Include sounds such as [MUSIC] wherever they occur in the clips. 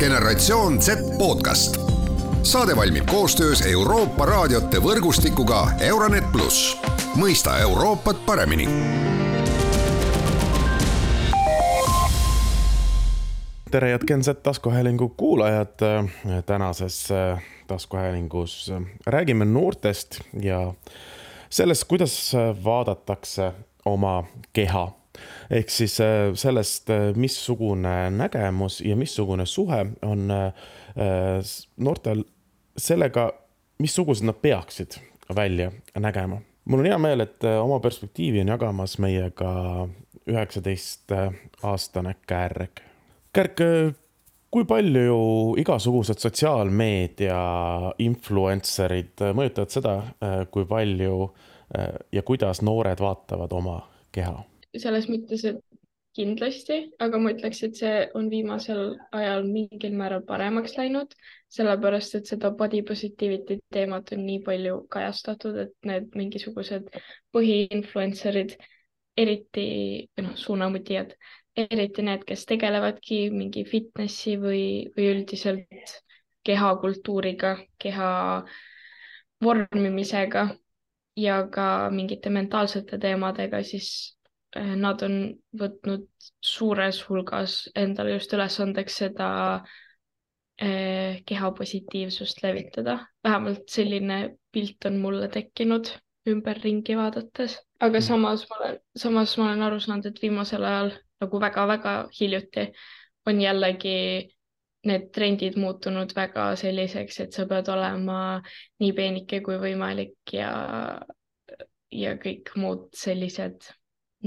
generatsioon Z podcast. saade valmib koostöös Euroopa raadiote võrgustikuga Euronet pluss, mõista Euroopat paremini. tere, jätken Z taskuhäälingu kuulajad. tänases taskuhäälingus räägime noortest ja sellest, kuidas vaadatakse oma keha ehk siis äh, sellest, äh, missugune nägemus ja missugune suhe on äh, noortel sellega, missugused nad peaksid välja nägema. mul on hea meel, et oma perspektiivi on jagamas meiega üheksateistaastane Kärg. Kärg, kui palju igasugused sotsiaalmeedia influencer'id mõjutavad seda, kui palju ja kuidas noored vaatavad oma keha? Selles mõttes, et kindlasti, aga ma ütleks, et see on viimasel ajal mingil määral paremaks läinud, sellepärast et seda body positivity teemat on nii palju kajastatud, et need mingisugused põhiinfluencer'id, eriti noh, suunamudijad, eriti need, kes tegelevadki mingi fitnessi või, või üldiselt kehakultuuriga, keha vormimisega ja ka mingite mentaalsete teemadega, siis nad on võtnud suures hulgas endale just ülesandeks seda eh, keha positiivsust levitada. vähemalt selline pilt on mulle tekkinud ümberringi vaadates, aga mm. samas ma olen, samas ma olen aru saanud, et viimasel ajal nagu väga-väga hiljuti on jällegi need trendid muutunud väga selliseks, et sa pead olema nii peenike kui võimalik ja, ja kõik muud sellised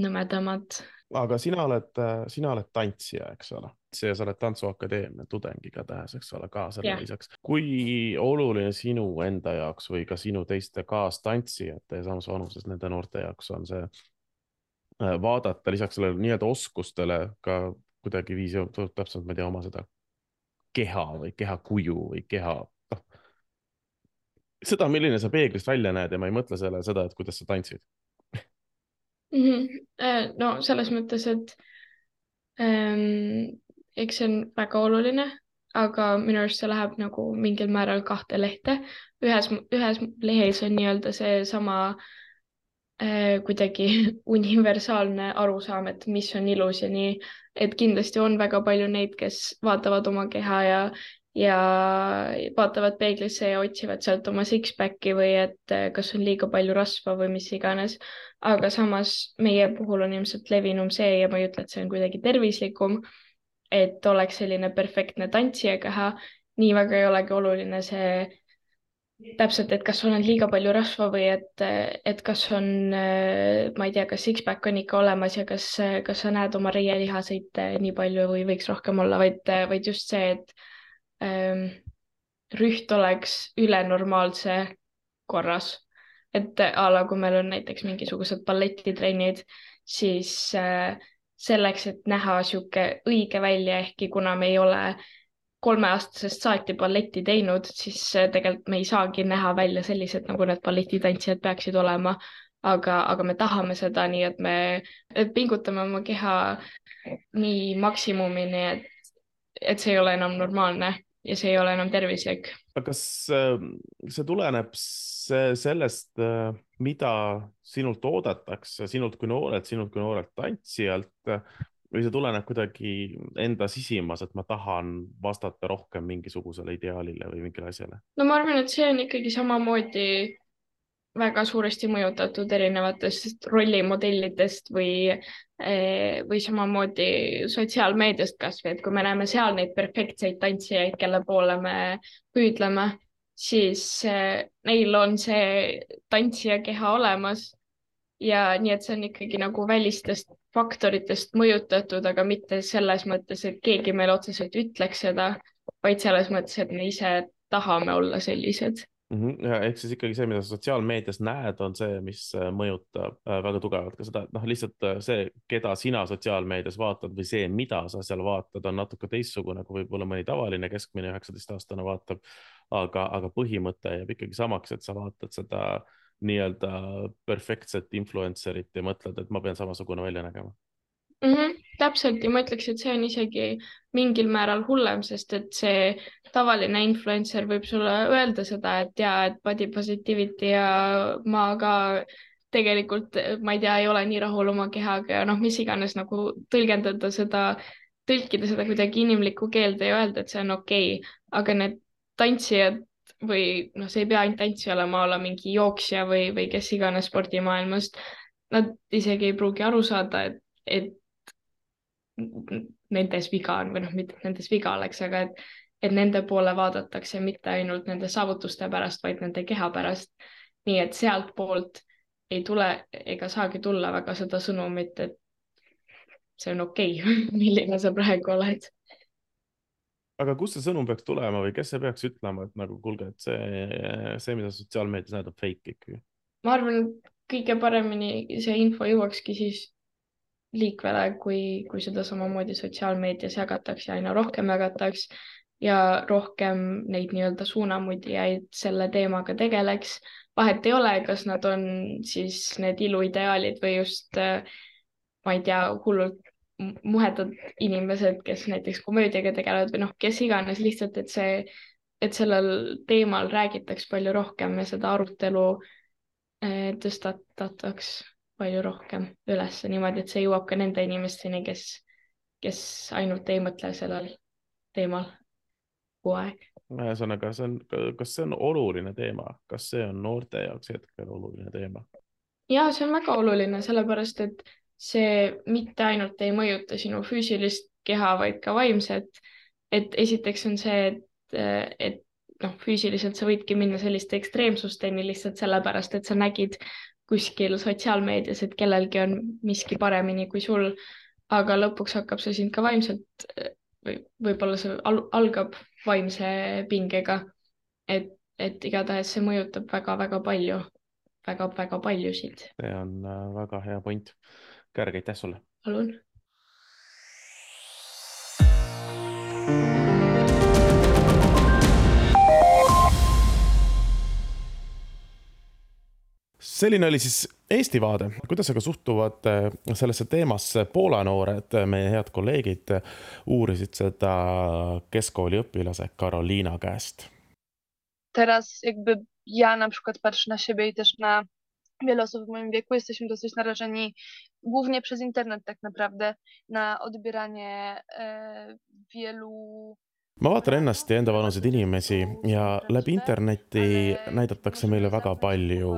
nõmedamad. aga sina oled, sina oled tantsija, eks ole, ja sa oled Tantsuakadeemia tudeng igatahes, eks ole, ka selle lisaks. kui oluline sinu enda jaoks või ka sinu teiste kaastantsijate ja samas vanuses nende noorte jaoks on see äh, vaadata lisaks sellele nii-öelda oskustele ka kuidagiviisi täpselt, ma ei tea, oma seda keha või kehakuju või keha, noh. seda, milline sa peeglist välja näed ja ma ei mõtle selle seda, et kuidas sa tantsid mm. -hmm. no selles mõttes, et ähm, eks see on väga oluline, aga minu arust see läheb nagu mingil määral kahte lehte. ühes, ühes lehes on nii-öelda seesama äh, kuidagi [LAUGHS] universaalne arusaam, et mis on ilus ja nii, et kindlasti on väga palju neid, kes vaatavad oma keha ja ja vaatavad peeglisse ja otsivad sealt oma six-pack'i või et eh, kas on liiga palju rasva või mis iganes. aga samas meie puhul on ilmselt levinum see ja ma ei ütle, et see on kuidagi tervislikum, et oleks selline perfektne tantsija keha. nii väga ei olegi oluline see täpselt, et kas sul on liiga palju rasva või et, et kas on, eh, ma ei tea, kas six-pack on ikka olemas ja kas, kas sa näed oma reielihaseid nii palju või võiks rohkem olla, vaid, vaid just see, et rüht oleks ülenormaalse korras. et a la, kui meil on näiteks mingisugused balletitrennid, siis äh, selleks, et näha sihuke õige välja, ehkki kuna me ei ole kolmeaastasest saati balletti teinud, siis äh, tegelikult me ei saagi näha välja sellised, nagu need balletitantsijad peaksid olema. aga, aga me tahame seda, nii et me pingutame oma keha nii maksimumini, et et see ei ole enam normaalne ja see ei ole enam tervislik. aga kas ähm, see tuleneb sellest, äh, mida sinult oodatakse, sinult kui noorelt, sinult kui noorelt tantsijalt või see tuleneb kuidagi enda sisimas, et ma tahan vastata rohkem mingisugusele ideaalile või mingile asjale? no ma arvan, et see on ikkagi samamoodi väga suuresti mõjutatud erinevatest rollimodellidest või, eh, või samamoodi sotsiaalmeediast kasvõi, et kui me näeme seal neid perfektseid tantsijaid, kelle poole me püüdleme, siis eh, neil on see tantsija keha olemas. ja nii, et see on ikkagi nagu välistest faktoritest mõjutatud, aga mitte selles mõttes, et keegi meile otseselt ütleks seda, vaid selles mõttes, et me ise tahame olla sellised ehk siis ikkagi see, mida sa sotsiaalmeedias näed, on see, mis äh, mõjutab äh, väga tugevalt ka seda, et noh, lihtsalt äh, see, keda sina sotsiaalmeedias vaatad või see, mida sa seal vaatad, on natuke teistsugune kui võib-olla mõni tavaline keskmine üheksateistaastane vaatab. aga, aga põhimõte jääb ikkagi samaks, et sa vaatad seda nii-öelda perfektset influencer'it ja mõtled, et ma pean samasugune välja nägema mm. -hmm, täpselt ja ma ütleks, et see on isegi mingil määral hullem, sest et see tavaline influencer võib sulle öelda seda, et ja, et body positivity ja ma ka tegelikult, ma ei tea, ei ole nii rahul oma kehaga ja noh, mis iganes nagu tõlgendada seda, tõlkida seda kuidagi inimlikku keelde ja öelda, et see on okei okay., aga need tantsijad või noh, see ei pea ainult tantsija olema, olla mingi jooksja või, või kes iganes spordimaailmast. Nad isegi ei pruugi aru saada, et, et nendes viga on või noh, mitte nendes viga oleks, aga et, et nende poole vaadatakse mitte ainult nende saavutuste pärast, vaid nende keha pärast. nii et sealtpoolt ei tule ega saagi tulla väga seda sõnumit, et see on okei okay, [LAUGHS] milline sa praegu oled aga kust see sõnum peaks tulema või kes see peaks ütlema, et nagu kuulge, et see, see, mida sotsiaalmeedias näitab, fake ikkagi? ma arvan, et kõige paremini see info jõuakski siis liikvele, kui, kui seda samamoodi sotsiaalmeedias jagatakse, aina rohkem jagatakse ja rohkem neid nii-öelda suunamudjaid selle teemaga tegeleks. vahet ei ole, kas nad on siis need iluideaalid või just ma ei tea, hullult muhedad inimesed, kes näiteks komöödiaga tegelevad või noh, kes iganes lihtsalt, et see, et sellel teemal räägitaks palju rohkem ja seda arutelu eh, tõstatataks palju rohkem üles niimoodi, et see jõuab ka nende inimesteni, kes, kes ainult ei mõtle sellel teemal kogu aeg. ühesõnaga, see on, kas see on oluline teema, kas see on noorte jaoks hetkel oluline teema? ja see on väga oluline, sellepärast et see mitte ainult ei mõjuta sinu füüsilist keha, vaid ka vaimset. et esiteks on see, et, et noh, füüsiliselt sa võidki minna selliste ekstreemsusteni lihtsalt sellepärast, et sa nägid kuskil sotsiaalmeedias, et kellelgi on miski paremini kui sul. aga lõpuks hakkab see sind ka vaimselt või võib-olla see al algab vaimse pingega. et, et igatahes see mõjutab väga-väga palju väga,, väga-väga paljusid. see on äh, väga hea point Kõrge aitäh sulle. palun. Selline oli siis Eesti vaade, kuidas aga suhtuvad äh, sellesse teemasse Poola noored, meie head kolleegid, uurisid seda keskkooliõpilase Karoliina käest. Teraz jakby ja na przykład patrzę na siebie i też na wiele osób w moim wieku jesteśmy dosyć narażeni głównie przez internet tak naprawdę na odbieranie e, wielu ma vaatan ennast ja enda vanuseid inimesi ja läbi interneti näidatakse meile väga palju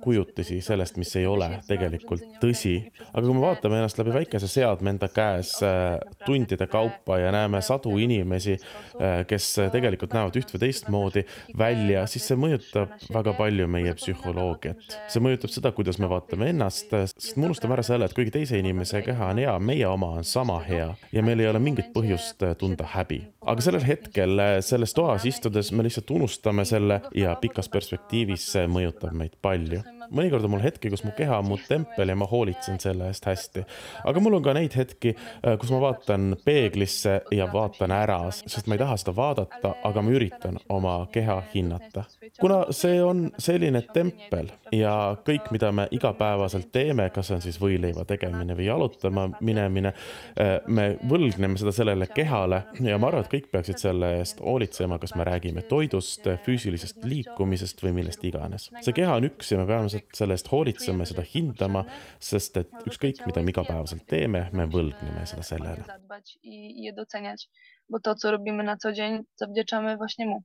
kujutisi sellest, mis ei ole tegelikult tõsi. aga kui me vaatame ennast läbi väikese seadme enda käes äh, tundide kaupa ja näeme sadu inimesi, äh, kes tegelikult näevad üht või teistmoodi välja, siis see mõjutab väga palju meie psühholoogiat. see mõjutab seda, kuidas me vaatame ennast, sest me unustame ära selle, et kuigi teise inimese keha on hea, meie oma on sama hea ja meil ei ole mingit põhjust tunda häbi. Aga selle sellel hetkel äh, selles toas istudes me lihtsalt unustame selle ja pikas perspektiivis see mõjutab meid palju mõnikord on mul hetki, kus mu keha on mu tempel ja ma hoolitsen selle eest hästi. aga mul on ka neid hetki, äh, kus ma vaatan peeglisse ja vaatan ära, sest ma ei taha seda vaadata, aga ma üritan oma keha hinnata. kuna see on selline tempel ja kõik, mida me igapäevaselt teeme, kas see on siis võileiva tegemine või jalutama minemine, äh, me võlgneme seda sellele kehale ja ma arvan, et kõik peaksid selle eest hoolitsema, kas me räägime toidust, füüsilisest liikumisest või millest iganes. see keha on üks ja me peame seda selle eest hoolitsema, seda hindama, sest et ükskõik, mida me igapäevaselt teeme, me võlgneme seda sellele. bo to, co robimy na co dzień, zawdzięczamy właśnie mu.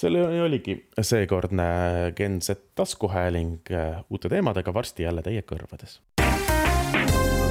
see oligi seekordne Gen Z taskuhääling uute teemadega varsti jälle teie kõrvades